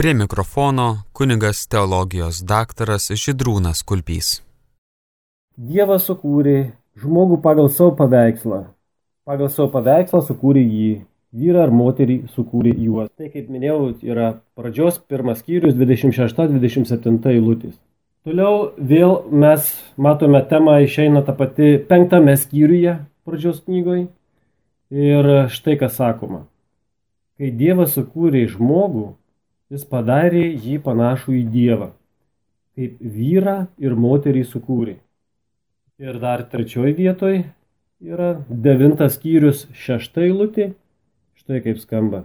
Prie mikrofono kunigas teologijos daktaras Židrūnas Kulpys. Dievas sukūrė žmogų pagal savo paveikslą. Pagal savo paveikslą sukūrė jį. Vyrą ar moterį sukūrė juos. Tai kaip minėjau, yra pradžios pirmas skyrius 26-27 eilutės. Toliau vėl mes matome temą išeina ta pati penktame skyriuje pradžios knygoje. Ir štai kas sakoma. Kai Dievas sukūrė žmogų, jis padarė jį panašų į Dievą, kaip vyrą ir moterį sukūrė. Ir dar trečioji vietoj yra devintas skyrius šešta eilutė. Štai kaip skamba.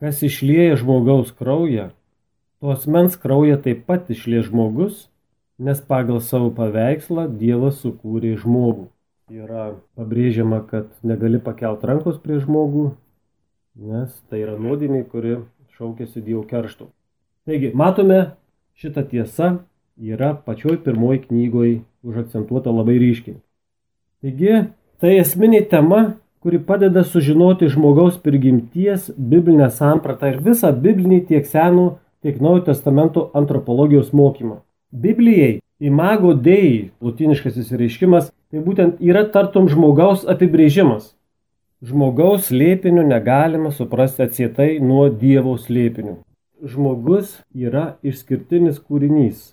Kas išlieja žmogaus kraują, tos mens kraują taip pat išlie žmogus, nes pagal savo paveikslą Dievas sukūrė žmogų. Yra pabrėžiama, kad negali pakelt rankos prie žmogų, nes tai yra nuodėmė, kuri šaukėsi Dievo keršto. Taigi, matome, šita tiesa yra pačioj pirmoji knygoje užakcentuota labai ryškiai. Taigi, tai esminė tema, kuri padeda sužinoti žmogaus prigimties biblinę sampratą ir visą biblinį tiek senų, tiek naujo testamento antropologijos mokymą. Biblijai imago dei, latiniškas įsireiškimas, tai būtent yra tartum žmogaus apibrėžimas. Žmogaus slėpinių negalima suprasti atsietai nuo Dievo slėpinių. Žmogus yra išskirtinis kūrinys,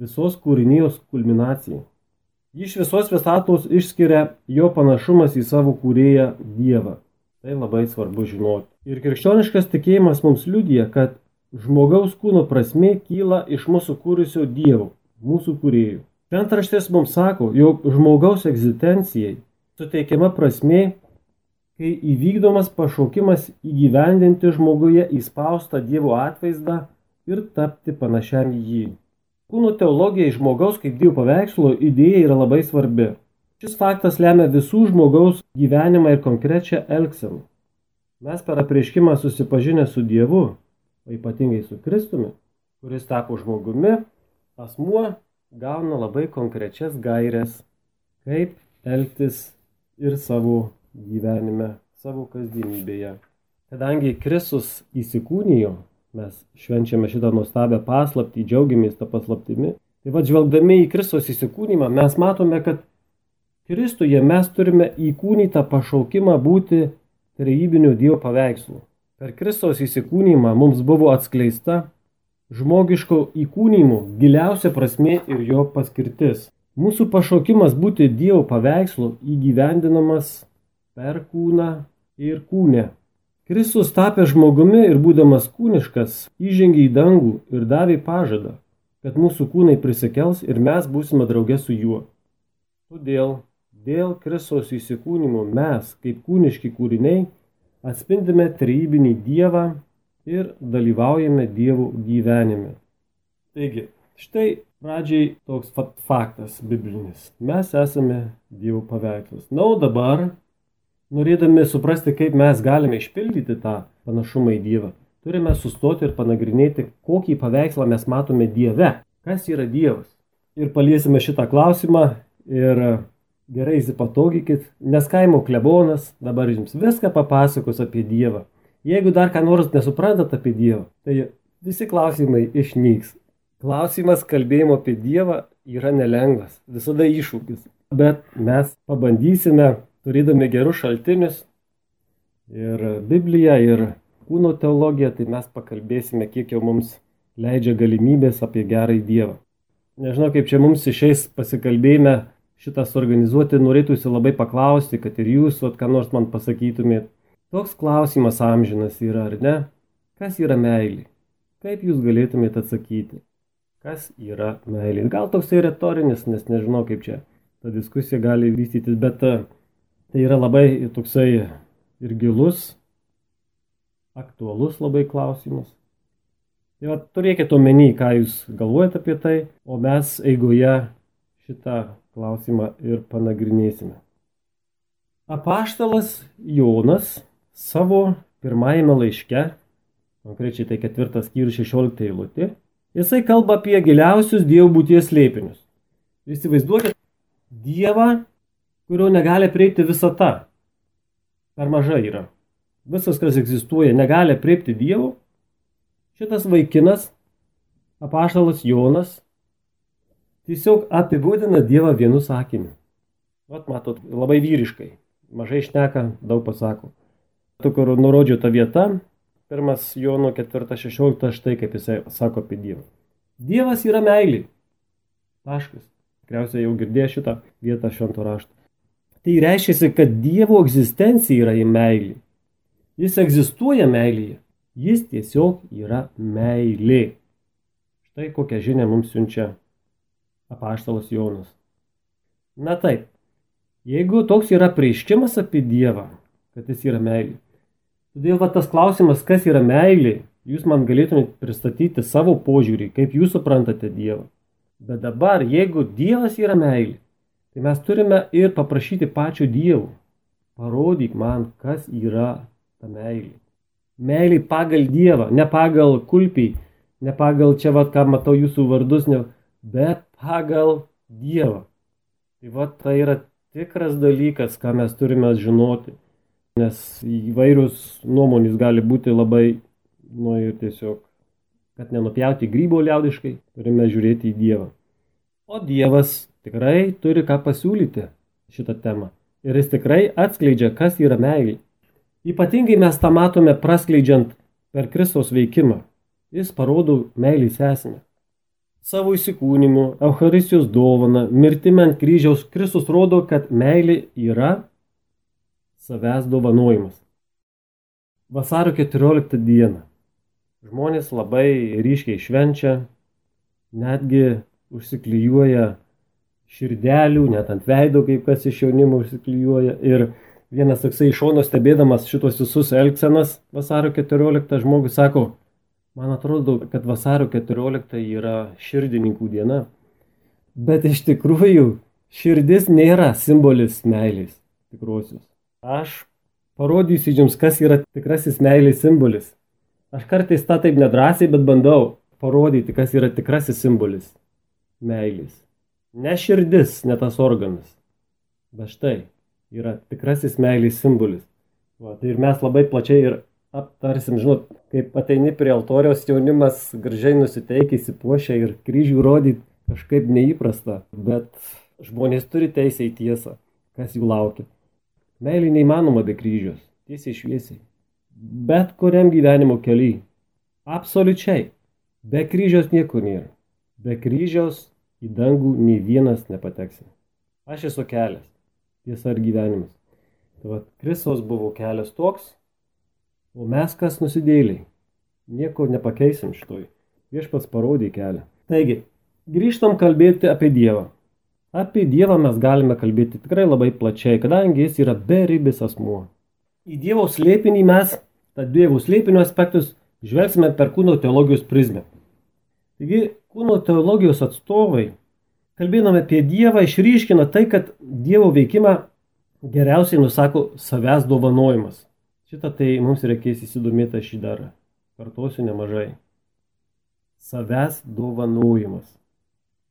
visos kūrinijos kulminacija. Iš visos visatos išskiria jo panašumas į savo kūrėją Dievą. Tai labai svarbu žinoti. Ir krikščioniškas tikėjimas mums liudija, kad Žmogaus kūno prasme kyla iš mūsų kūrusio Dievo, mūsų kūrėjų. Šventraštės mums sako, jog žmogaus egzistencijai suteikiama prasme, kai įvykdomas pašaukimas įgyvendinti žmoguje įspaustą Dievo atvaizdą ir tapti panašiam į jį. Kūno teologija žmogaus kaip Dievo paveikslo idėja yra labai svarbi. Šis faktas lemia visų žmogaus gyvenimą ir konkrečią elgseną. Mes per apreiškimą susipažinę su Dievu o ypatingai su Kristumi, kuris tapo žmogumi, asmuo gauna labai konkrečias gairias, kaip elgtis ir savo gyvenime, savo kasdienybėje. Kadangi Kristus įsikūnijo, mes švenčiame šitą nuostabią paslaptį, džiaugiamės tą paslaptimi. Tai vad žvelgdami į Kristus įsikūnymą, mes matome, kad Kristuje mes turime įkūnytą pašaukimą būti trejybinio Dievo paveikslu. Per Kristaus įsikūnymą mums buvo atskleista žmogiško įkūnymų giliausia prasme ir jo paskirtis. Mūsų pašaukimas būti Dievo paveikslu įgyvendinamas per kūną ir kūnę. Kristus tapė žmogumi ir būdamas kūniškas įžengė į dangų ir davė pažadą, kad mūsų kūnai prisikels ir mes būsime draugė su juo. Todėl dėl Kristaus įsikūnymo mes, kaip kūniški kūriniai, atspindime trejybinį Dievą ir dalyvaujame Dievų gyvenime. Taigi, štai pradžiai toks faktas biblinis. Mes esame Dievo paveikslas. Na, o dabar, norėdami suprasti, kaip mes galime išpildyti tą panašumą į Dievą, turime sustoti ir panagrinėti, kokį paveikslą mes matome Dieve. Kas yra Dievas? Ir paliesime šitą klausimą ir gerai įsipatogykit, nes kaimo klebonas dabar jums viską papasakos apie Dievą. Jeigu dar ką nors nesuprantat apie Dievą, tai visi klausimai išnyks. Klausimas kalbėjimo apie Dievą yra nelengvas, visada iššūkis. Bet mes pabandysime, turėdami gerus šaltinius ir Bibliją, ir kūno teologiją, tai mes pakalbėsime, kiek jau mums leidžia galimybės apie gerąjį Dievą. Nežinau, kaip čia mums išeis pasikalbėjime šitą suorganizuoti, norėtųsi labai paklausti, kad ir jūs, vat, ką nors man pasakytumėt. Toks klausimas amžinas yra, ar ne? Kas yra meilė? Kaip jūs galėtumėte atsakyti? Kas yra meilė? Gal toksai retorinis, nes nežinau, kaip čia ta diskusija gali vystytis, bet tai yra labai toksai ir gilus, aktualus labai klausimas. Tai va, turėkite omeny, ką jūs galvojate apie tai, o mes eigoje šitą klausimą ir panagrinėsime. Apaštalas Jonas savo pirmajame laiške, konkrečiai tai ketvirtas skyrius 16 eilutė, jisai kalba apie giliausius Dievo būties slėpinius. Įsivaizduokit Dievą, kurio negali prieiti visata. Per maža yra. Visas, kas egzistuoja, negali prieiti Dievo. Šitas vaikinas, apaštalas Jonas, tiesiog apibūdina Dievą vienu sakiniu. Vat matot, labai vyriškai, mažai šneka, daug pasako. Tu, kur nurodžiu tą vietą, pirmas Jono 4.16, štai kaip jisai sako apie Dievą. Dievas yra meilė. Taškas. Tikriausiai jau girdėjo šitą vietą švento rašto. Tai reiškia, kad Dievo egzistencija yra į meilį. Jis egzistuoja meilėje. Jis tiesiog yra meilė. Štai kokią žinę mums siunčia apaštalas Jonas. Na taip, jeigu toks yra prieiškimas apie Dievą, kad jis yra meilė. Todėl va tas klausimas, kas yra meilė, jūs man galėtumėte pristatyti savo požiūrį, kaip jūs suprantate Dievą. Bet dabar, jeigu Dievas yra meilė, tai mes turime ir paprašyti pačio Dievo. Parodyk man, kas yra ta meilė. Meilė pagal Dievą, ne pagal kulpį, ne pagal čia, va, ką matau jūsų vardus, ne, bet pagal Dievą. Tai va, tai yra tikras dalykas, ką mes turime žinoti. Nes įvairius nuomonės gali būti labai, nu ir tiesiog kad nenupjauti grybo liaudiškai, turime žiūrėti į Dievą. O Dievas tikrai turi ką pasiūlyti šitą temą. Ir jis tikrai atskleidžia, kas yra meilė. Ypatingai mes tą matome praskleidžiant per Kristaus veikimą. Jis parodo meilės esmę. Savo įsikūnimu, Eucharistijos dovana, mirtimi ant kryžiaus Kristus rodo, kad meilė yra savęs dovanojimas. Vasario 14 dieną Žmonės labai ryškiai švenčia, netgi užsiklyjuoja širdelių, net ant veido, kaip kas iš jaunimo užsiklyjuoja. Ir vienas toksai iš šono stebėdamas šitos visus elgsenas vasario 14 žmogus sako, man atrodo, kad vasario 14 yra širdininkų diena. Bet iš tikrųjų širdis nėra simbolis meilės tikrosios. Aš parodysiu jums, kas yra tikrasis meilės simbolis. Aš kartais tą taip nedrasiai, bet bandau parodyti, kas yra tikrasis simbolis meilės. Ne širdis, ne tas organas. Bet štai yra tikrasis meilės simbolis. Va, tai ir mes labai plačiai ir aptarsim, žinot, kaip ateini prie altoriaus jaunimas gražiai nusiteikia, įsipuošia ir kryžių rodyti kažkaip neįprasta, bet žmonės turi teisę į tiesą, kas jų laukia. Meilė neįmanoma be kryžius, tiesiai šviesiai bet kuriam gyvenimo keliui. Absoliučiai. Be kryžiaus niekur nėra. Be kryžiaus į dangų nei vienas nepateksime. Aš esu kelias. Tiesa ir gyvenimas. Tai va, Kristus buvo kelias toks, o mes kas nusidėliai. Nieko nepakeisim šitoj. Viešpats parodė kelią. Taigi, grįžtam kalbėti apie Dievą. Apie Dievą mes galime kalbėti tikrai labai plačiai, kadangi jis yra beribis asmuo. Į Dievo slėpinį mes Tad Dievo slėpinio aspektus žvelgsime per kūno teologijos prizmę. Taigi, kūno teologijos atstovai, kalbėdami apie Dievą, išryškina tai, kad Dievo veikimą geriausiai nusako savęs dovanojimas. Šitą tai mums reikės įsidomėti šį dar. Kartuosiu nemažai. Savęs dovanojimas.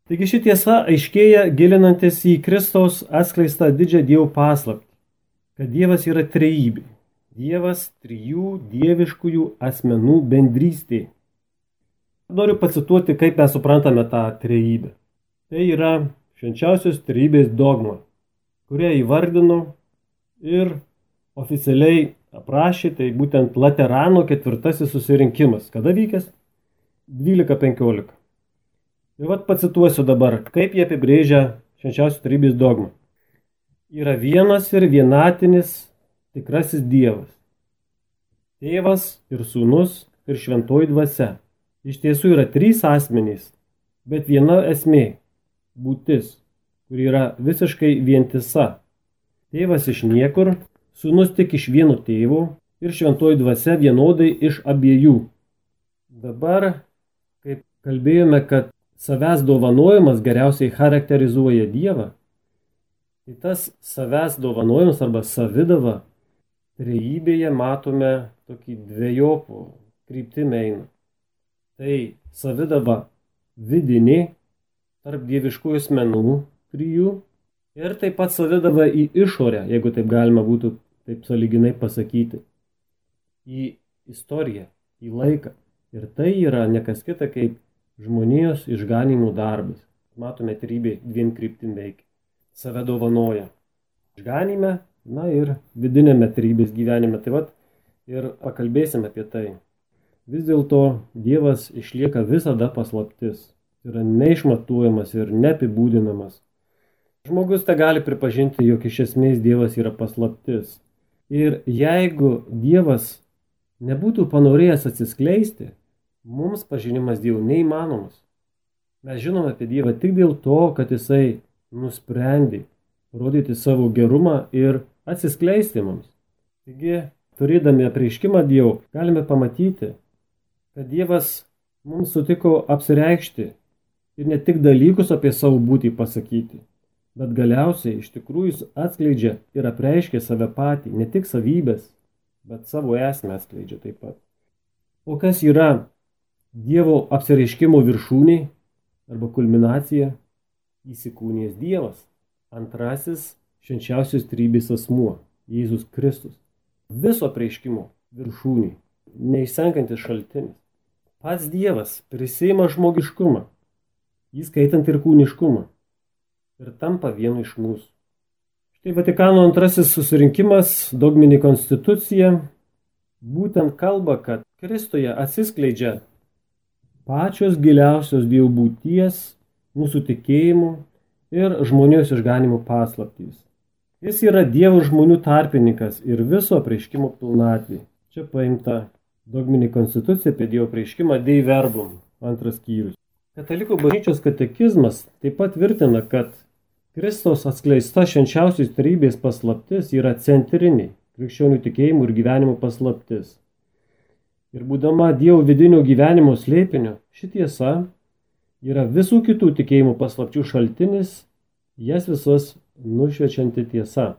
Taigi ši tiesa aiškėja gilinantis į Kristaus atskleistą didžią Dievo paslaptį, kad Dievas yra trejybė. Dievas trijų dieviškųjų asmenų bendrystė. Noriu pacituoti, kaip mes suprantame tą trejybę. Tai yra švenčiausios trejybės dogma, kurią įvardino ir oficialiai aprašė, tai būtent Laterano ketvirtasis susirinkimas. Kada vykęs? 12.15. Ir vat pacituosiu dabar, kaip jie apibrėžia švenčiausios trejybės dogmą. Yra vienas ir vienatinis tikrasis Dievas. Tėvas ir sūnus ir šventoji dvasia. Iš tiesų yra trys asmenys, bet viena esmė - būtis, kuri yra visiškai vientisa. Tėvas iš niekur, sūnus tik iš vieno tėvo ir šventoji dvasia vienodai iš abiejų. Dabar, kaip kalbėjome, kad savęs dovanojimas geriausiai charakterizuoja Dievą, tai tas savęs dovanojimas arba savidava trejybėje matome tokį dviejopų kryptimį eina. Tai savidaba vidinė tarp dieviškųjų asmenų trijų ir taip pat savidaba į išorę, jeigu taip galima būtų taip saliginai pasakyti, į istoriją, į laiką. Ir tai yra nekas kita kaip žmonijos išganimų darbas. Matome, trybė dviem kryptim veikia. Save dovanoja. Išganime, na ir vidinėme trybės gyvenime. Tai vad ir pakalbėsime apie tai. Vis dėlto Dievas išlieka visada paslaptis. Yra neišmatuojamas ir neapibūdinamas. Žmogus tą gali pripažinti, jog iš esmės Dievas yra paslaptis. Ir jeigu Dievas nebūtų panorėjęs atsiskleisti, mums pažinimas Dievo neįmanomas. Mes žinome apie Dievą tik dėl to, kad Jisai nusprendė rodyti savo gerumą ir atsiskleisti mums. Taigi, turėdami apreiškimą Dievo, galime pamatyti, kad Dievas mums sutiko apsireikšti ir ne tik dalykus apie savo būtį pasakyti, bet galiausiai iš tikrųjų jis atskleidžia ir apreiškia save patį, ne tik savybės, bet savo esmę atskleidžia taip pat. O kas yra Dievo apsireiškimo viršūnė arba kulminacija - įsikūnės Dievas, antrasis švenčiausios trybės asmuo - Jėzus Kristus. Viso apreiškimo viršūnė, neišsenkantis šaltinis. Pats Dievas prisima žmogiškumą, įskaitant ir kūniškumą, ir tampa vienu iš mūsų. Štai Vatikano antrasis susirinkimas, dogminė konstitucija, būtent kalba, kad Kristuje atsiskleidžia pačios giliausios Dievo būties, mūsų tikėjimų ir žmonijos išganimų paslaptys. Jis yra Dievo žmonių tarpininkas ir viso prieškimo pilnatvė. Čia paimta dogminė konstitucija apie Dievo prieškimą Dei Verbum, antras skyrius. Katalikų bažnyčios katekizmas taip pat tvirtina, kad Kristaus atskleista švenčiausios trybės paslaptis yra centrinė krikščionių tikėjimų ir gyvenimo paslaptis. Ir būdama Dievo vidinio gyvenimo slėpinio, ši tiesa yra visų kitų tikėjimų paslapčių šaltinis, jas visas nušvečianti tiesa.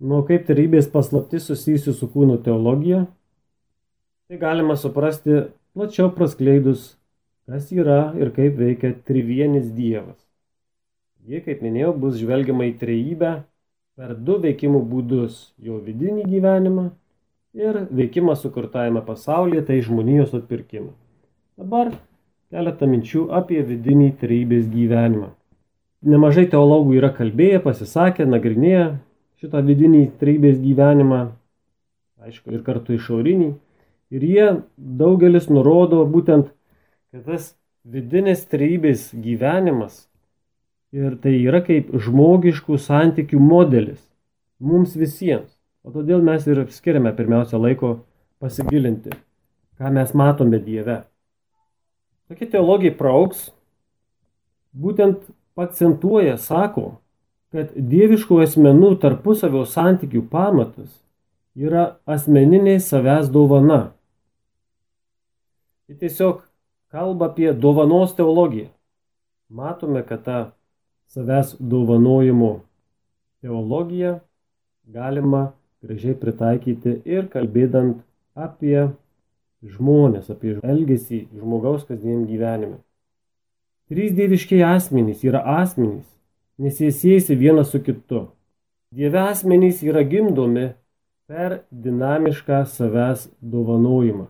Nu, kaip trybės paslaptis susijusi su kūno teologija, tai galima suprasti plačiau praskleidus, kas yra ir kaip veikia trivienis Dievas. Ji, kaip minėjau, bus žvelgiama į trejybę per du veikimų būdus - jo vidinį gyvenimą ir veikimą sukurtajame pasaulyje, tai žmonijos atpirkimą. Dabar keletą minčių apie vidinį trejybės gyvenimą. Nemažai teologų yra kalbėję, pasisakę, nagrinėję šitą vidinį trejybės gyvenimą, aišku, ir kartu išorinį. Ir jie daugelis nurodo būtent, kad tas vidinės trejybės gyvenimas Ir tai yra kaip žmogiškų santykių modelis mums visiems. O todėl mes ir skiriame pirmiausia laiko pasigilinti, ką mes matome Dieve. Tokia teologija prauks būtent akcentuoja, sako, kad dieviškų asmenų tarpusavio santykių pamatas yra asmeninė savęs dovana. Tai tiesiog kalba apie dovanos teologiją. Matome, kad ta savęs dovanojimo teologiją galima gražiai pritaikyti ir kalbėdant apie žmonės, apie elgesį žmogaus kasdien gyvenime. Trys dieviškiai asmenys yra asmenys, nes jie siejasi vienas su kitu. Dieve asmenys yra gimdomi per dinamišką savęs dovanojimą.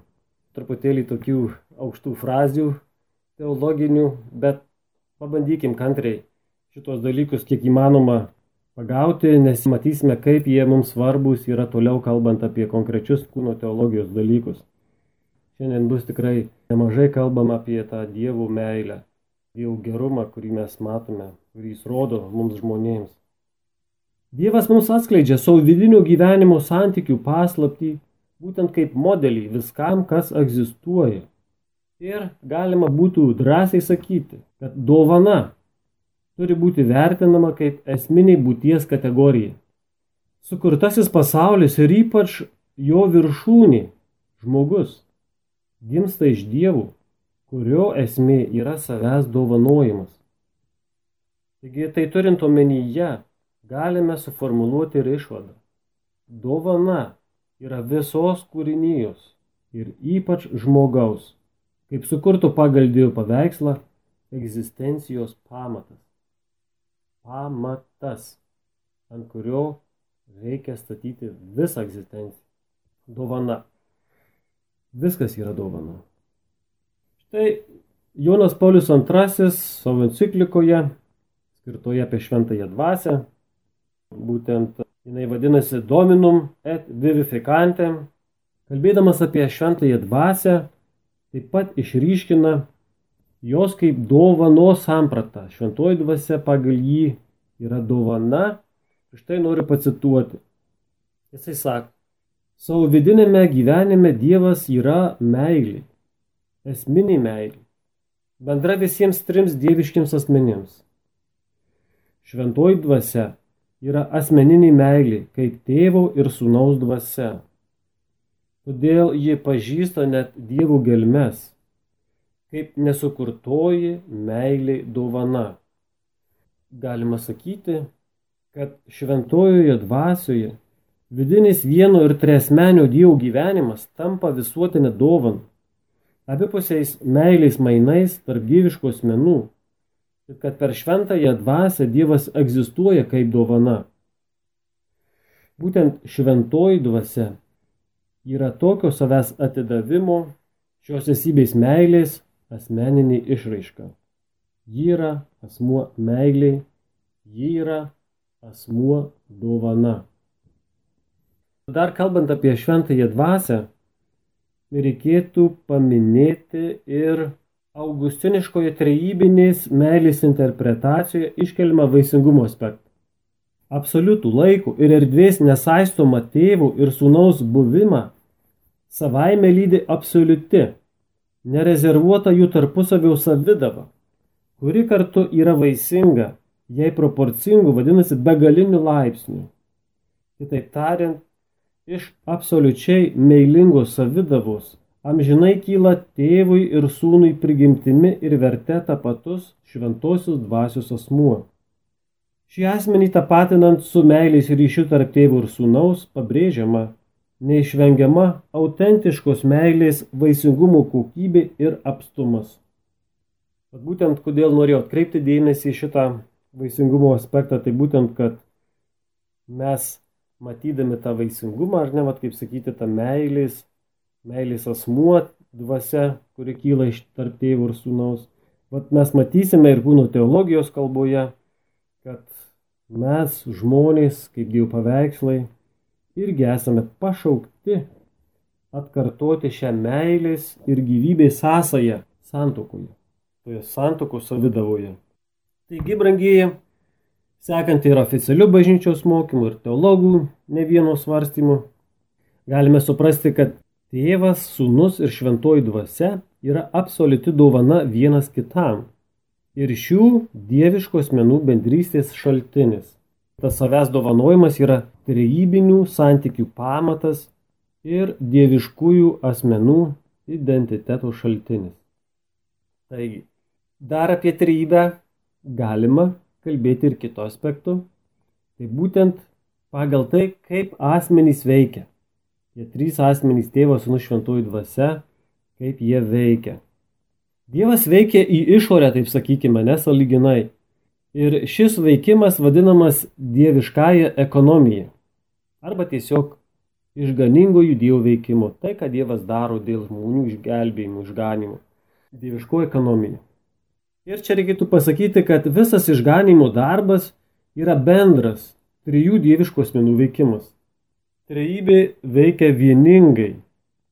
Truputėlį tokių aukštų frazių teologinių, bet pabandykim kantriai šitos dalykus kiek įmanoma pagauti, nes matysime, kaip jie mums svarbus yra toliau kalbant apie konkrečius kūno teologijos dalykus. Šiandien bus tikrai nemažai kalbama apie tą dievų meilę, dievų gerumą, kurį mes matome, kurį jis rodo mums žmonėms. Dievas mums atskleidžia savo vidinio gyvenimo santykių paslaptį, būtent kaip modelį viskam, kas egzistuoja. Ir galima būtų drąsiai sakyti, kad dovana turi būti vertinama kaip esminiai būties kategorija. Sukurtasis pasaulis ir ypač jo viršūnė - žmogus - gimsta iš dievų, kurio esmė yra savęs dovanojimas. Taigi tai turint omenyje, galime suformuluoti ir išvadą. Dovana yra visos kūrinijos ir ypač žmogaus, kaip sukurtų pagal Dievo paveikslą, egzistencijos pamatas pamatas, ant kurio reikia statyti visą egzistenciją. Dovana. Viskas yra dovana. Štai Jonas Paulius II savo enciklikoje, skirtoje apie šventąją dvasę, būtent jinai vadinasi Dominum et Vivificantem, kalbėdamas apie šventąją dvasę, taip pat išryškina jos kaip dovano sampratą. Šventoji dvasia pagal jį yra dovana. Štai noriu pacituoti. Jisai sako, Savo vidinėme gyvenime Dievas yra meilė, esminė meilė, bendra visiems trims dieviškiams asmenims. Šventoji dvasia yra asmeninė meilė, kaip tėvo ir sūnaus dvasia. Todėl ji pažįsta net dievų gelmes, kaip nesukurtoji meilė dovana. Galima sakyti, kad šventojoje dvasioje Vidinis vieno ir tresmenio dievų gyvenimas tampa visuotinė dovana, abipusiais meiliais mainais tarp dieviškų asmenų, ir kad per šventąją dvasę Dievas egzistuoja kaip dovana. Būtent šventoji dvasia yra tokio savęs atidavimo, šios esybės meilės asmeninė išraiška. Ji yra asmuo meiliai, ji yra asmuo dovana. Dar kalbant apie šventąją dvasę, reikėtų paminėti ir augustiniškoje trejybinės meilės interpretacijoje iškeliamą vaisingumo aspektą. Absoliutų laiko ir erdvės nesaistoma tėvų ir sūnaus buvimą savaime lydi absoliuti, nerezervuota jų tarpusavio savidava, kuri kartu yra vaisinga, jei proporcingų vadinasi begaliniu laipsniu. Kitaip tariant, Iš absoliučiai meilingos savidavos amžinai kyla tėvui ir sūnui prigimtimi ir verte tapatus šventosios dvasios asmuo. Šį asmenį tapatinant su meiliais ryšiu tarp tėvų ir sūnaus pabrėžiama neišvengiama autentiškos meilės vaisingumo kokybė ir apstumas. Tad būtent kodėl norėjau atkreipti dėmesį į šitą vaisingumo aspektą, tai būtent, kad mes matydami tą vaisingumą, ar ne, vat, kaip sakyti, tą meilės, meilės asmuo, dvasia, kuri kyla iš tarp tėvų ir sūnaus. Vat mes matysime ir kūno teologijos kalboje, kad mes žmonės, kaip Dievo paveikslai, irgi esame pašaukti atkartoti šią meilės ir gyvybės sąsają santokoje, toje santokos savidavoje. Taigi, brangieji, Sekant ir oficialių bažnyčios mokymų ir teologų ne vieno svarstymų, galime suprasti, kad tėvas, sūnus ir šventoji dvasia yra absoliuti dovana vienas kitam ir šių dieviškos asmenų bendrystės šaltinis. Tas savęs dovanojimas yra trejybinių santykių pamatas ir dieviškųjų asmenų identiteto šaltinis. Taigi, dar apie trejybę galima kalbėti ir kito aspektu. Tai būtent pagal tai, kaip asmenys veikia. Tie trys asmenys tėvas, sūnus šventųjų dvasia, kaip jie veikia. Dievas veikia į išorę, taip sakykime, nesaliginai. Ir šis veikimas vadinamas dieviškąją ekonomiją. Arba tiesiog išganingojų dievų veikimu. Tai, ką Dievas daro dėl žmonių išgelbėjimų, išganimų. Dieviškoji ekonomija. Ir čia reikėtų pasakyti, kad visas išganimo darbas yra bendras trijų dieviškų asmenų veikimas. Trejybė veikia vieningai,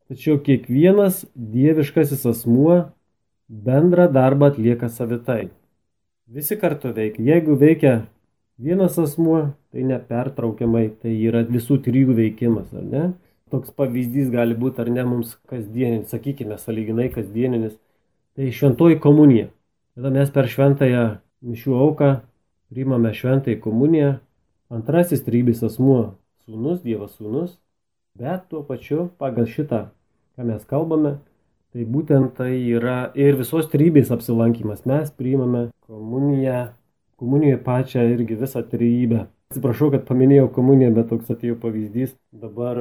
tačiau kiekvienas dieviškasis asmuo bendrą darbą atlieka savitai. Visi kartu veikia. Jeigu veikia vienas asmuo, tai nepertraukiamai, tai yra visų trijų veikimas, ar ne? Toks pavyzdys gali būti ar ne mums kasdieninis, sakykime, saliginai kasdieninis. Tai šventoji komunija. Tada mes per šventąją mišių auką priimame šventąją komuniją. Antrasis trybės asmuo - sūnus, Dievas sūnus, bet tuo pačiu pagal šitą, ką mes kalbame, tai būtent tai yra ir visos trybės apsilankimas. Mes priimame komuniją, komunijoje pačią irgi visą trybę. Atsiprašau, kad paminėjau komuniją, bet toks atėjo pavyzdys. Dabar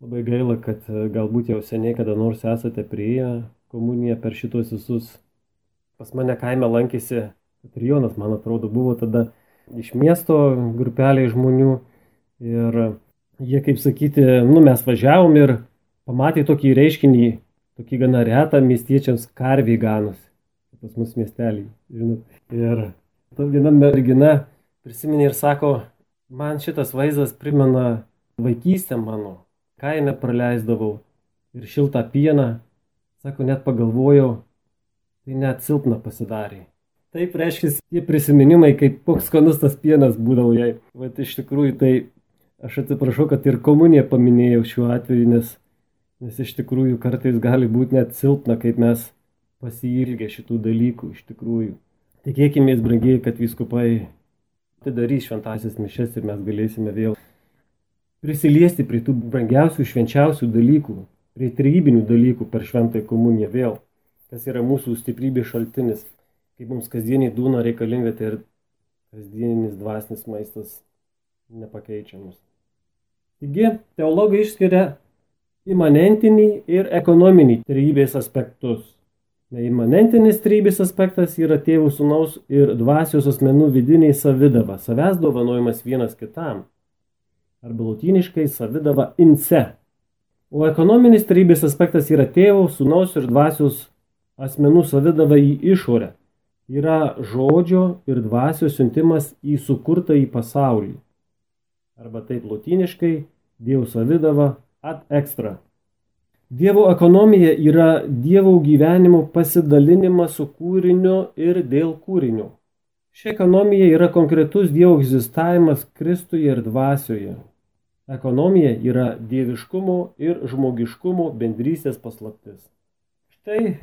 labai gaila, kad galbūt jau seniai kada nors esate prieėję komuniją per šitos visus pas mane kaime lankėsi Patrijonas, man atrodo, buvo tada iš miesto grupeliai žmonių ir jie, kaip sakyti, nu mes važiavom ir pamatė tokį reiškinį tokį gana retą miestiečiams karvį ganus. Pas mus miestelį, žinot. Ir ta viena mergina prisiminė ir sako, man šitas vaizdas primena vaikystę mano. Kaime praleisdavau ir šiltą pieną. Sako, net pagalvojau, tai net silpna pasidarė. Taip reiškia, tie prisiminimai, kaip koks skanus tas pienas būdavo jai. Vat iš tikrųjų, tai aš atsiprašau, kad ir komuniją paminėjau šiuo atveju, nes, nes iš tikrųjų kartais gali būti net silpna, kaip mes pasiilgę šitų dalykų iš tikrųjų. Tikėkime, brangiai, kad viskupai atidarys šventasis mišes ir mes galėsime vėl prisiliesti prie tų brangiausių, švenčiausių dalykų, prie trybinių dalykų per šventąją komuniją vėl, kas yra mūsų stiprybės šaltinis kaip mums kasdieniai dūna reikalinga, tai ir kasdieninis dvasinis maistas nepakeičiamus. Taigi, teologai išskiria imanentinį ir ekonominį trybės aspektus. Imanentinis trybės aspektas yra tėvų sunaus ir dvasios asmenų vidiniai savidava, savęs dovanojimas vienas kitam. Arba latiniškai savidava ince. O ekonominis trybės aspektas yra tėvų, sunaus ir dvasios asmenų savidava į išorę yra žodžio ir dvasios siuntimas į sukurtą į pasaulį. Arba taip lotiniškai Dievo savidava ad extra. Dievo ekonomija yra Dievo gyvenimo pasidalinimas su kūriniu ir dėl kūrinio. Ši ekonomija yra konkretus Dievo egzistavimas Kristuje ir dvasioje. Ekonomija yra dieviškumo ir žmogiškumo bendrystės paslaptis. Štai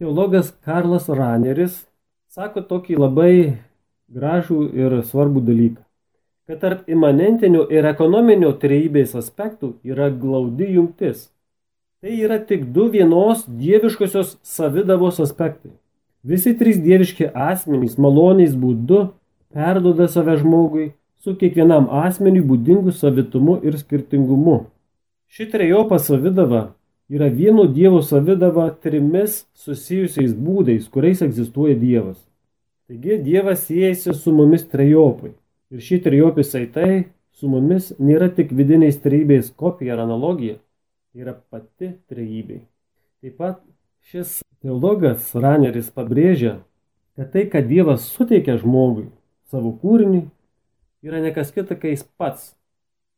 teologas Karlas Raneris sako tokį labai gražų ir svarbų dalyką, kad tarp imanentinio ir ekonominio trejybės aspektų yra glaudi jungtis. Tai yra tik du vienos dieviškosios savidavos aspektai. Visi trys dieviški asmenys maloniais būdu perdoda save žmogui su kiekvienam asmeniui būdingu savitumu ir skirtingumu. Ši trejopa savidava yra vieno Dievo savidava trimis susijusiais būdais, kuriais egzistuoja Dievas. Taigi Dievas siejasi su mumis trejopai. Ir šį trejopį saitai su mumis nėra tik vidiniais trejybės kopija ar analogija, tai yra pati trejybė. Taip pat šis teologas Raneris pabrėžia, kad tai, kad Dievas suteikia žmogui savo kūrinį, yra nekas kita, kai jis pats.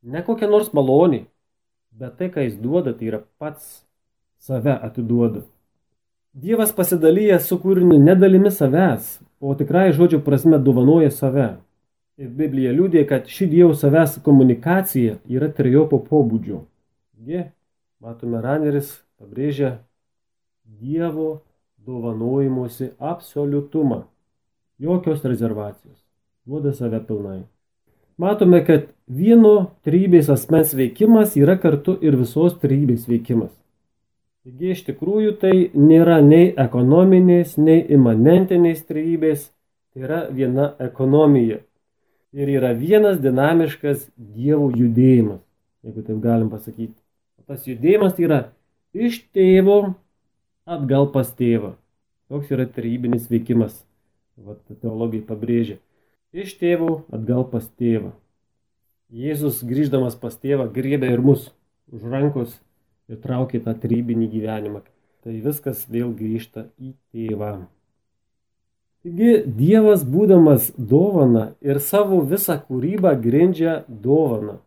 Ne kokia nors malonė, bet tai, ką jis duoda, tai yra pats save atiduoda. Dievas pasidalyja su kūriniu nedalimi savęs, o tikrai žodžio prasme dovanoja save. Biblija liūdė, kad ši Dievo savęs komunikacija yra trijopo pobūdžio. Taigi, matome, Raneris pabrėžia Dievo dovanojimuose absoliutumą. Jokios rezervacijos. Duoda save pilnai. Matome, kad vieno trybės asmens veikimas yra kartu ir visos trybės veikimas. Taigi iš tikrųjų tai nėra nei ekonominės, nei imanentinės trybės, tai yra viena ekonomija. Ir yra vienas dinamiškas dievų judėjimas, jeigu taip galim pasakyti. Tas judėjimas tai yra iš tėvo atgal pas tėvą. Toks yra tarybinis veikimas, vat teologai pabrėžia iš tėvų atgal pas tėvą. Jėzus grįždamas pas tėvą griebė ir mus už rankos ir traukė tą trybinį gyvenimą. Tai viskas vėl grįžta į tėvą. Taigi Dievas būdamas dovana ir savo visą kūrybą grindžia dovana.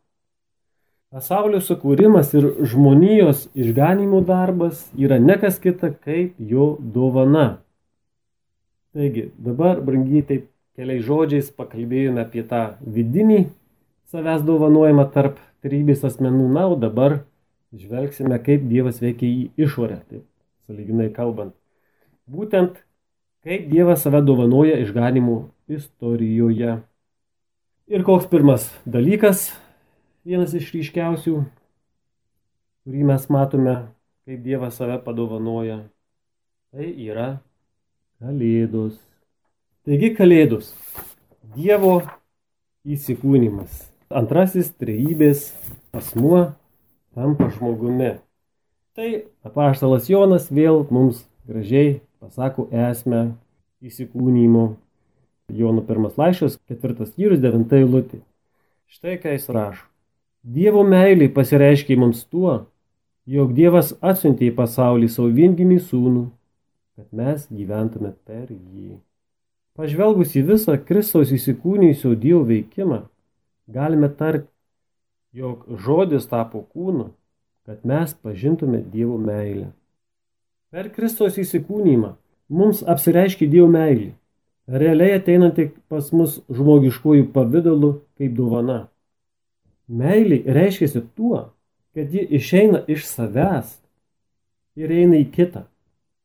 Pasaulio sukūrimas ir žmonijos išganimo darbas yra nekas kita kaip jo dovana. Taigi, dabar, brangiai, taip keliais žodžiais pakalbėjome apie tą vidinį savęs dovanojimą tarp trybės asmenų. Na, o dabar žvelgsime, kaip Dievas veikia į išorę, taip saliginai kalbant. Būtent kaip Dievas save dovanoja išganimų istorijoje. Ir koks pirmas dalykas, vienas iš ryškiausių, kurį mes matome, kaip Dievas save padovanoja, tai yra Kalėdos. Taigi Kalėdos – Dievo įsikūnymas. Antrasis trejybės asmuo tampa žmogumi. Tai apaštalas Jonas vėl mums gražiai pasako esmę įsikūnymo. Jono pirmas laiškas, ketvirtas skyrius, devinta eilutė. Štai ką jis rašo. Dievo meiliai pasireiškia mums tuo, jog Dievas atsiuntė į pasaulį savo viengimį sūnų, kad mes gyventume per jį. Pažvelgus į visą Kristaus įsikūnijusio Dievo veikimą, galime tarti, jog žodis tapo kūnu, kad mes pažintume Dievo meilę. Per Kristaus įsikūnymą mums apsireiškia Dievo meilė, realiai ateinanti pas mus žmogiškojų pavydalu kaip dovana. Meilė reiškia tuo, kad ji išeina iš savęs ir eina į kitą.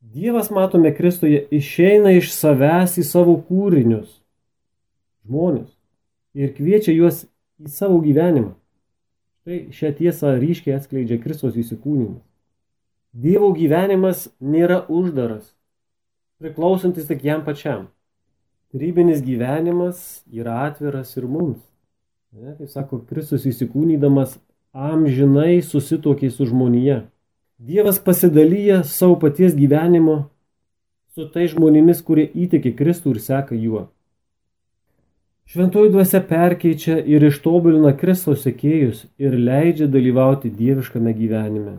Dievas, matome Kristuje, išeina iš savęs į savo kūrinius, žmonės, ir kviečia juos į savo gyvenimą. Tai šią tiesą ryškiai atskleidžia Kristos įsikūnymas. Dievo gyvenimas nėra uždaras, priklausantis tik jam pačiam. Kūrybinis gyvenimas yra atviras ir mums. Ne, kaip sako, Kristus įsikūnydamas amžinai susitokė su žmonija. Dievas pasidalyja savo paties gyvenimo su tai žmonėmis, kurie įtikė Kristų ir seka juo. Šventoji dvasia perkeičia ir ištobulina Kristaus sekėjus ir leidžia dalyvauti dieviškame gyvenime.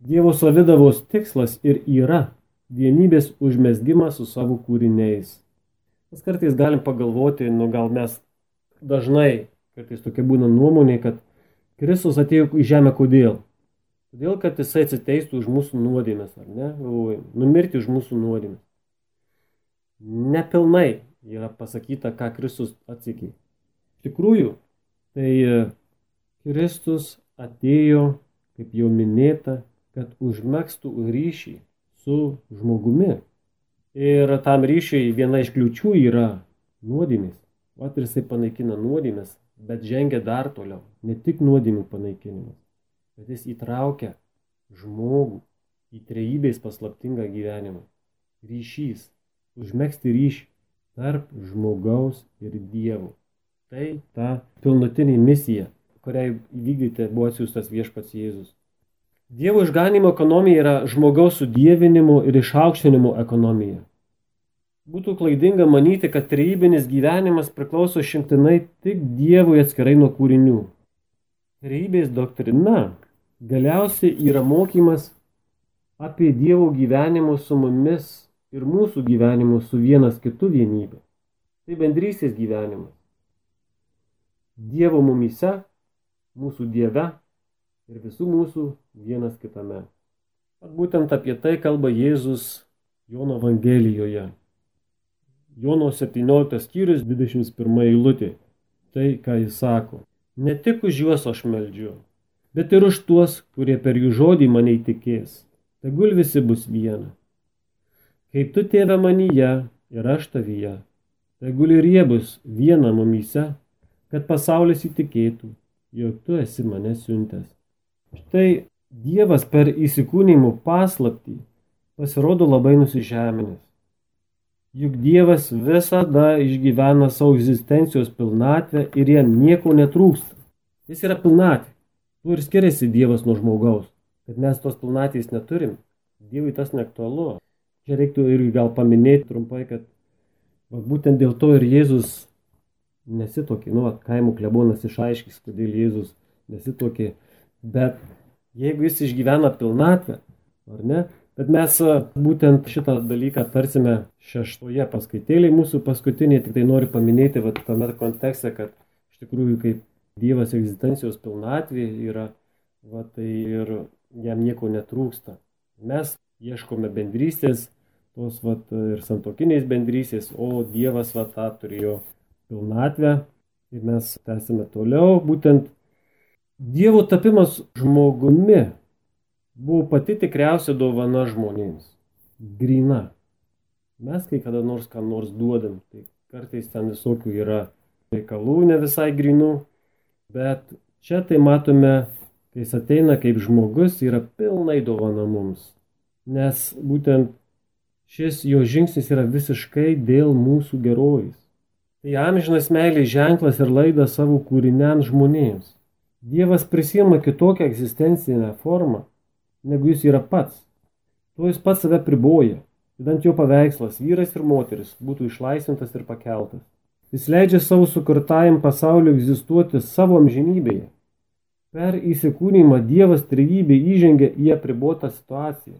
Dievo savidavos tikslas ir yra vienybės užmesgymas su savo kūriniais. Mes kartais galim pagalvoti, nu gal mes dažnai, kartais tokia būna nuomonė, kad Kristus atėjo į žemę kodėl? Todėl, kad jisai atsiteistų už mūsų nuodėmės, ar ne? Galvojam, numirti už mūsų nuodėmės. Nepilnai yra pasakyta, ką Kristus atsikė. Iš tikrųjų, tai e, Kristus atėjo, kaip jau minėta, kad užmėgstų ryšį su žmogumi. Ir tam ryšiai viena iš kliučių yra nuodėmės. Vat ir jisai panaikina nuodėmės, bet žengia dar toliau. Ne tik nuodėmių panaikinimas bet jis įtraukia žmogų į trejybės paslaptingą gyvenimą. Ryšys, užmėgsti ryšį tarp žmogaus ir dievų. Tai ta pilnutinė misija, kuriai įvykdyti buvo atsiųstas viešpats Jėzus. Dievo išganimo ekonomija yra žmogaus sudievinimo ir išaukštinimo ekonomija. Būtų klaidinga manyti, kad trejybinis gyvenimas priklauso šimtinai tik Dievui atskirai nuo kūrinių. Trejybės doktrina Galiausiai yra mokymas apie Dievo gyvenimo su mumis ir mūsų gyvenimo su vienas kitu vienybė. Tai bendrystės gyvenimas. Dievo mumyse, mūsų Dieve ir visų mūsų vienas kitame. At būtent apie tai kalba Jėzus Jono Evangelijoje. Jono 17 skyrius 21 eilutė. Tai, ką jis sako. Ne tik už juos aš meldžiu, bet ir už tuos, kurie per jų žodį mane įtikės. Tegul visi bus viena. Kaip tu tėve manyje ir aš tavyje, tegul ir jie bus viena mumyse, kad pasaulis įtikėtų, jog tu esi mane siuntęs. Štai Dievas per įsikūnymų paslaptį pasirodo labai nusižeminęs. Juk Dievas visada išgyvena savo egzistencijos pilnatvę ir jam nieko netrūksta. Jis yra pilnatvė. Tuo ir skiriasi Dievas nuo žmogaus, kad mes tos pilnatės neturim. Dievui tas neaktualu. Čia reiktų irgi gal paminėti trumpai, kad va, būtent dėl to ir Jėzus nesitokė, nu, at, kaimų klebonas išaiškis, kodėl Jėzus nesitokė, bet jeigu jis išgyvena pilnatvę, ar ne, bet mes būtent šitą dalyką tarsime šeštoje paskaitėlėje mūsų paskutinė, tik tai noriu paminėti va, tame kontekste, kad iš tikrųjų kaip Dievas egzistencijos pilnatvė yra, va, tai ir jam nieko netrūksta. Mes ieškome bendrystės, tos va, ir santokinės bendrystės, o Dievas va, tą turėjo pilnatvę ir mes tęsime toliau. Būtent Dievo tapimas žmogumi buvo pati tikriausia dovana žmonėms. Grina. Mes kai kada nors kam nors duodam, tai kartais ten visokių yra reikalų ne visai grinų, Bet čia tai matome, kai jis ateina kaip žmogus, yra pilnai dovana mums. Nes būtent šis jo žingsnis yra visiškai dėl mūsų gerovės. Tai amžinas meilės ženklas ir laida savo kūriniams žmonėms. Dievas prisima kitokią egzistencinę formą, negu jis yra pats. Tuo jis pats save priboja, idant jo paveikslas vyras ir moteris būtų išlaisvintas ir pakeltas. Jis leidžia savo sukurtajam pasauliu egzistuoti savo amžinybėje. Per įsikūnymą Dievas trejybė įžengia į apribotą situaciją.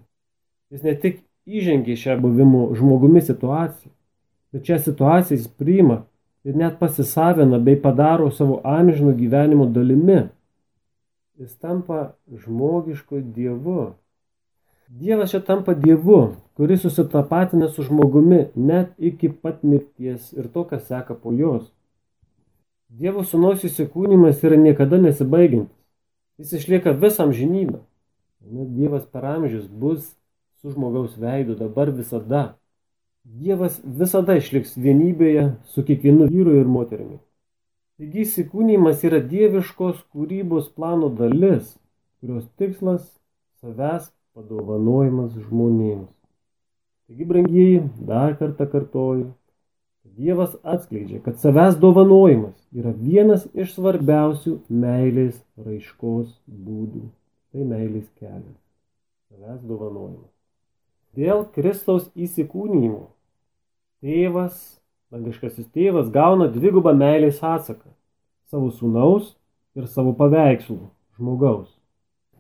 Jis ne tik įžengia šią buvimo žmogumi situaciją, bet šią situaciją jis priima ir net pasisavina bei padaro savo amžino gyvenimo dalimi. Jis tampa žmogišku Dievu. Dievas čia tampa Dievu, kuris susitapatina su žmogumi net iki pat mirties ir to, kas seka po jos. Dievo sūnaus įsikūnymas yra niekada nesibaigiantis. Jis išlieka visam žinybę. Net Dievas per amžius bus su žmogaus veidu dabar visada. Dievas visada išliks vienybėje su kiekvienu vyru ir moterimi. Taigi įsikūnymas yra dieviškos kūrybos plano dalis, kurios tikslas savęs padovanojimas žmonėms. Taigi, brangieji, dar kartą kartoju, Dievas atskleidžia, kad savęs dovanojimas yra vienas iš svarbiausių meilės raiškos būdų. Tai meilės kelias. Savęs dovanojimas. Dėl Kristaus įsikūnymo tėvas, dangiškasis tėvas gauna dvigubą meilės atsaką - savo sūnaus ir savo paveikslų žmogaus.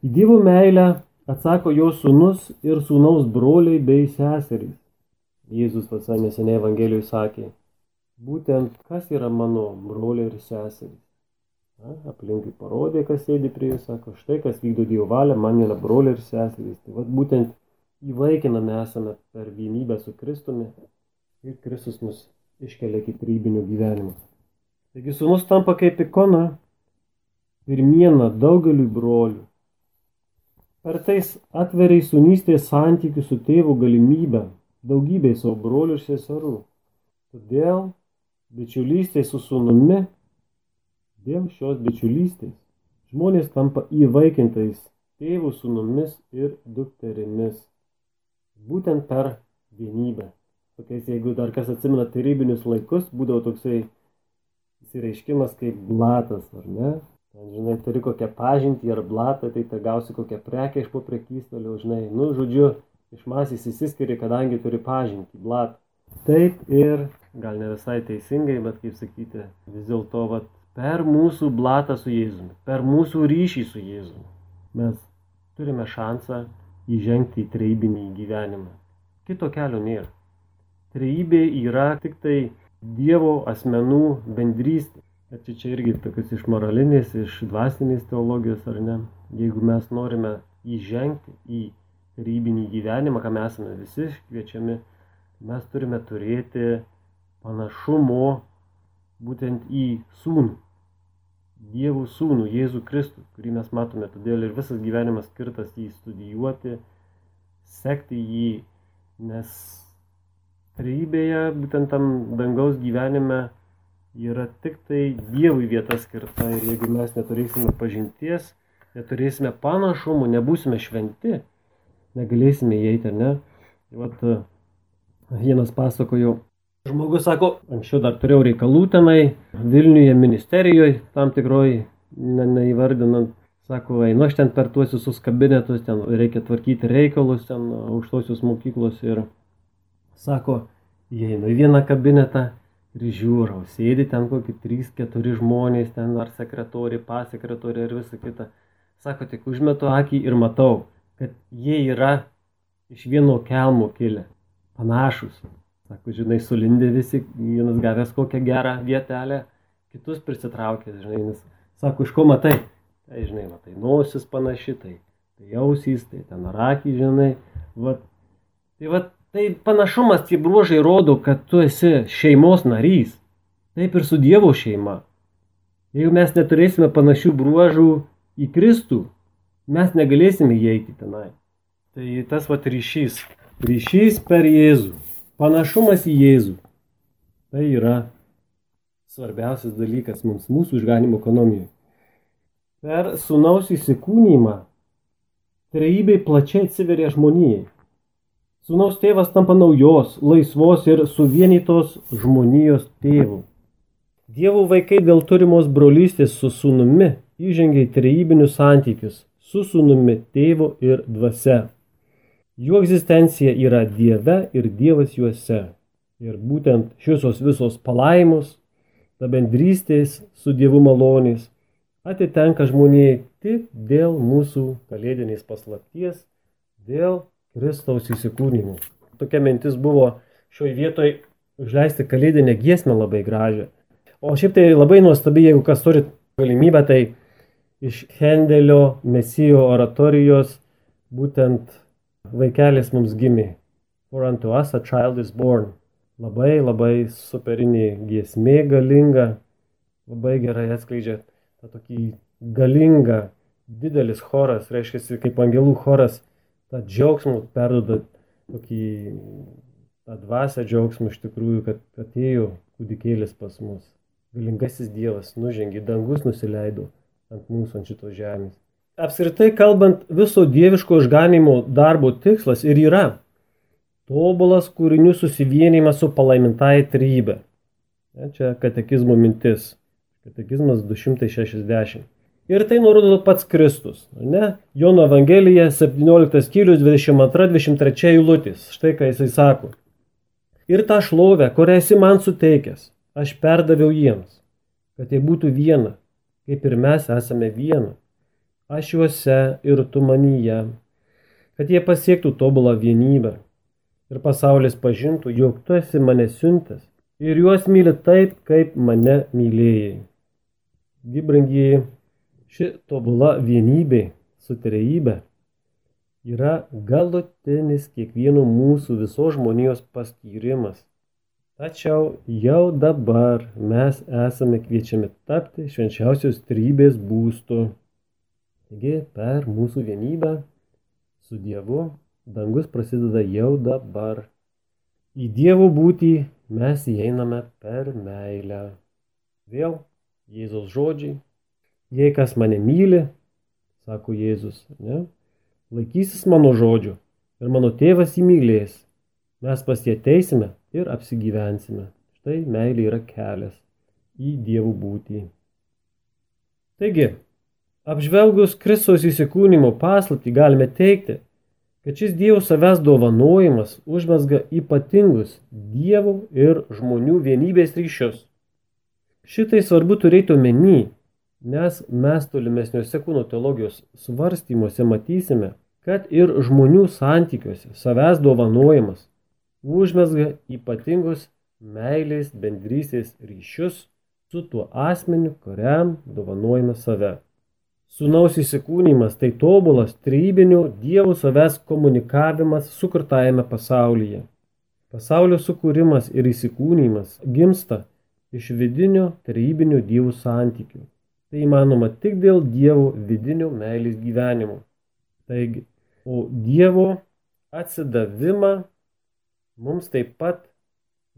Į Dievo meilę atsako jo sūnus ir sūnaus broliai bei seserys. Jėzus visai neseniai Evangelijoje sakė, būtent kas yra mano broliai ir seserys. Na, aplinkui parodė, kas sėdi prie jų, sako, štai kas vykdo Dievo valią, man yra broliai ir seserys. Tai vad būtent įvaikinami esame per vienybę su Kristumi ir Kristus mus iškelia iki trybinio gyvenimo. Taigi sūnus tampa kaip ikona, pirmiena daugeliu brolių. Per tais atveriai sunystės santykių su tėvu galimybę daugybei savo brolių ir seserų. Todėl bičiulystė su sūnumi, dėl šios bičiulystės žmonės tampa įvaikintais tėvų sūnumis ir dukterimis. Būtent per vienybę. Tokiais, jeigu dar kas atsimena tarybinius laikus, būdavo toksai įsireiškimas kaip blatas, ar ne? Ten, žinai, turi kokią pažintį ar blatą, tai ta gausi kokią prekę iš po prekystalio, žinai, nu, žodžiu, iš masės įsiskiria, kadangi turi pažinti, blat. Taip ir, gal ne visai teisingai, bet kaip sakyti, vis dėlto per mūsų blatą su Jėzumi, per mūsų ryšį su Jėzumi, mes turime šansą įžengti į treibinį gyvenimą. Kito kelio nėra. Treibė yra tik tai Dievo asmenų bendrystė. Bet čia, čia irgi tokius iš moralinės, iš dvasinės teologijos, ar ne? Jeigu mes norime įžengti į rybinį gyvenimą, ką mes esame visi kviečiami, mes turime turėti panašumo būtent į sūnų. Dievų sūnų, Jėzų Kristų, kurį mes matome, todėl ir visas gyvenimas skirtas jį studijuoti, sekti jį, nes trybėje, būtent tam dangaus gyvenime yra tik tai Dievui vieta skirta ir jeigu mes neturėsime pažinties, neturėsime panašumų, nebūsime šventi, negalėsime įeiti, ne? Tai vat, vienas pasakojo, žmogus sako, anksčiau dar turėjau reikalų tenai, Vilniuje ministerijoje, tam tikroj, ne, neįvardinant, sako, einu aš ten per tuos visus kabinetus, ten reikia tvarkyti reikalus, ten aukštosios mokyklos ir sako, įeinu į vieną kabinetą ir žiūrau, sėdi ten kokį 3-4 žmonės, ten ar sekretoriai, pasekretoriai ir visa kita. Sako, tik užmetu akį ir matau, kad jie yra iš vieno kelmo kilę, panašus. Sako, žinai, sulindė visi, vienas gavęs kokią gerą vietelę, kitus prisitraukęs, žinai, nes sako, iš ko matai? Tai, žinai, matai, nosis panaši, tai, tai ausys, tai ten rakį, žinai. Vat. Tai, vat, tai panašumas, tie bruožai rodo, kad tu esi šeimos narys. Taip ir su Dievo šeima. Jeigu mes neturėsime panašių bruožų į Kristų, mes negalėsime įeiti tenai. Tai tas vat ryšys. Ryšys per Jėzų. Panašumas į Jėzų. Tai yra svarbiausias dalykas mums mūsų išganimo ekonomijoje. Per sunaus įsikūnymą trejybei plačiai atsiveria žmonijai. Sūnaus tėvas tampa naujos, laisvos ir suvienytos žmonijos tėvų. Dievo vaikai dėl turimos brolystės su sūnumi įžengia į trejybinius santykius su sūnumi tėvu ir dvasia. Jų egzistencija yra Dieve ir Dievas juose. Ir būtent šios visos palaimos, ta bendrystės su Dievu malonės atitenka žmonijai tik dėl mūsų kalėdinės paslapties, dėl Kristaus įsikūnymų. Tokia mintis buvo šioje vietoje užleisti kalėdinę giesmę labai gražią. O šiaip tai labai nuostabi, jeigu kas turi galimybę, tai iš Hendelio Mesijo oratorijos būtent vaikelis mums gimė. For unto us a child is born. Labai labai superinė giesmė galinga, labai gerai atskleidžia tą tokį galingą, didelis choras, reiškia kaip angelų choras, tą džiaugsmą perduoda tokį tą dvasę džiaugsmą iš tikrųjų, kad atėjo kūdikėlis pas mus. Galingasis Dievas nužengė, dangus nusileido ant mūsų, ant šitos žemės. Apskritai kalbant, viso dieviško išganimo darbo tikslas ir yra tobulas kūrinių susivienimas su palaimintai trybė. Čia katekizmo mintis. Katekizmas 260. Ir tai nurodo pats Kristus. Ne? Jono Evangelija 17 skyrius 22-23 eilutės. Štai ką jisai sako. Ir tą šlovę, kurią esi man suteikęs, aš perdaviau jiems, kad jie būtų viena, kaip ir mes esame viena. Aš juose ir tu manyje, kad jie pasiektų tobulą vienybę ir pasaulis pažintų, jog tu esi mane siuntęs ir juos myli taip, kaip mane mylėjai. Gibrangiai, ši tobula vienybė su trejybė yra galutinis kiekvieno mūsų visos žmonijos paskyrimas Tačiau jau dabar mes esame kviečiami tapti švenčiausios trybės būstu. Taigi per mūsų vienybę su Dievu dangus prasideda jau dabar. Į Dievo būtį mes įeiname per meilę. Vėl Jėzaus žodžiai. Jei kas mane myli, sako Jėzus, ne, laikysis mano žodžių ir mano tėvas įmylės. Mes pas jie teisime ir apsigyvensime. Štai meilė yra kelias į dievų būtį. Taigi, apžvelgus Kristaus įsikūnymo paslapti galime teikti, kad šis Dievo savęs dovanojimas užmesga ypatingus Dievo ir žmonių vienybės ryšius. Šitai svarbu turėti omeny, nes mes tolimesniuose kūno teologijos svarstymuose matysime, kad ir žmonių santykiuose savęs dovanojimas užmesga ypatingus meilės bendrystės ryšius su tuo asmeniu, kuriam dovanojame save. Sūnaus įsikūnymas tai tobulas trybinio Dievo savęs komunikavimas sukurtajame pasaulyje. Pasaulio sukūrimas ir įsikūnymas gimsta iš vidinio trybinio Dievo santykių. Tai įmanoma tik dėl Dievo vidinio meilės gyvenimo. Taigi, o Dievo atsidavimą mums taip pat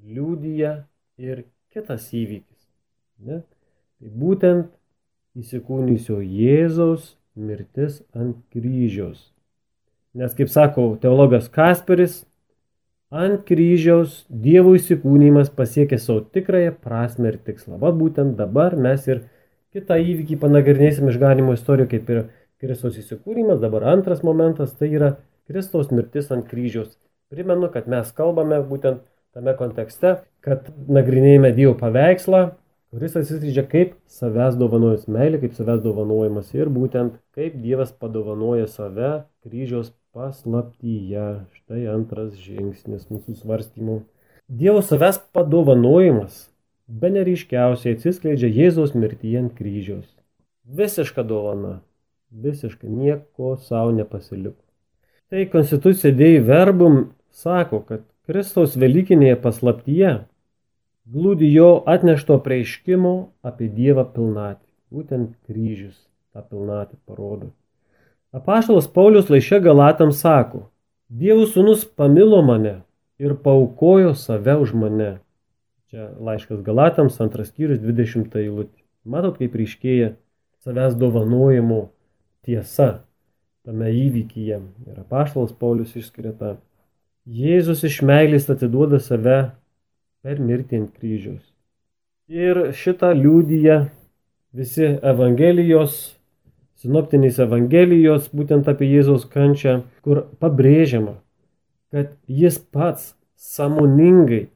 liūdija ir kitas įvykis. Ne? Tai būtent įsikūnysio Jėzaus mirtis ant kryžiaus. Nes, kaip sako teologas Kasperis, ant kryžiaus Dievo įsikūnymas pasiekė savo tikrąją prasme ir tikslą. Va būtent dabar mes ir kitą įvykį panagrinėsim išganimo istoriją, kaip ir Kristaus įsikūnymas. Dabar antras momentas tai yra Kristaus mirtis ant kryžiaus. Primenu, kad mes kalbame būtent tame kontekste, kad nagrinėjame Dievo paveikslą, kuris atsiskleidžia kaip savęs dovanojas meilė, kaip savęs dovanojimas ir būtent kaip Dievas padovanoja save kryžiaus paslaptyje. Štai antras žingsnis mūsų svarstymų. Dievo savęs padovanojimas be neryškiausiai atsiskleidžia Jėzaus mirtyje ant kryžiaus. Visiška dovana, visiškai nieko savo nepasiliko. Tai konstitucija dėjai verbum sako, kad Kristaus Velykinėje paslaptyje glūdi jo atnešto preiškimo apie Dievą pilnatį. Būtent kryžius tą pilnatį parodo. Apaštalas Paulius laiške Galatams sako, Dievo sūnus pamilo mane ir paukojo save už mane. Čia laiškas Galatams, antras skyrius, 20 eilutė. Matot, kaip ryškėja savęs dovanojimo tiesa tame įvykyje. Ir apaštalas Paulius išskiria tą Jėzus iš meilės atiduoda save per mirtį ant kryžiaus. Ir šitą liūdija visi Evangelijos, sinoptinės Evangelijos, būtent apie Jėzaus kančią, kur pabrėžiama, kad jis pats samoningai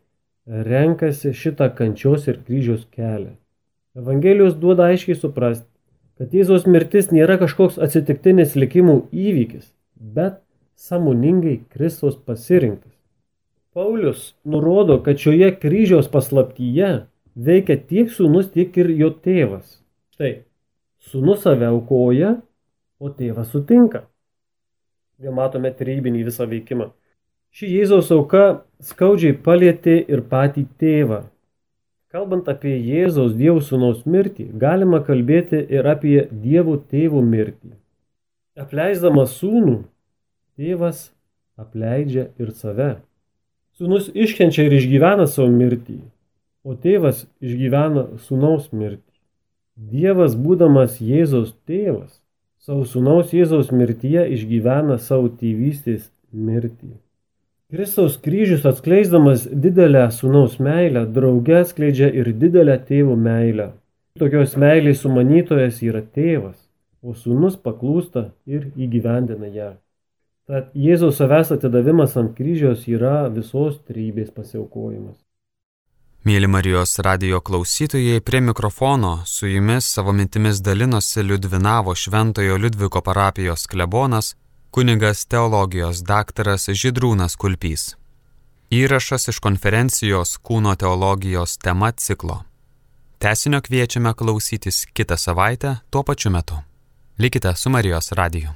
renkasi šitą kančios ir kryžiaus kelią. Evangelijos duoda aiškiai suprasti, kad Jėzaus mirtis nėra kažkoks atsitiktinis likimų įvykis, bet samoningai Kristos pasirinktas. Paulius nurodo, kad šioje kryžiaus paslaptyje veikia tiek sūnus, tiek ir jo tėvas. Štai, sūnus save aukoja, o tėvas sutinka. Vėl matome trybinį visą veikimą. Ši Jėzaus auka skaudžiai palėtė ir patį tėvą. Kalbant apie Jėzaus Dievo sūnaus mirtį, galima kalbėti ir apie Dievo tėvo mirtį. Apleisdamas sūnų, tėvas apleidžia ir save. Sūnus iškenčia ir išgyvena savo mirtį, o tėvas išgyvena sūnaus mirtį. Dievas, būdamas Jėzaus tėvas, savo sūnaus Jėzaus mirtyje išgyvena savo tėvystės mirtį. Kristaus kryžius atskleisdamas didelę sūnaus meilę, drauge atskleidžia ir didelę tėvų meilę. Tokios meilės sumanytojas yra tėvas, o sūnus paklūsta ir įgyvendina ją. Tad Jėzaus savęs atidavimas ant kryžiaus yra visos trybės pasiaukojimas. Mėly Marijos radio klausytojai, prie mikrofono su jumis savo mintimis dalinosi Liudvinavo Šventojo Liudviko parapijos klebonas kunigas teologijos daktaras Židrūnas Kulpys. Įrašas iš konferencijos Kūno teologijos tema ciklo. Tesinio kviečiame klausytis kitą savaitę tuo pačiu metu. Likite su Marijos radiju.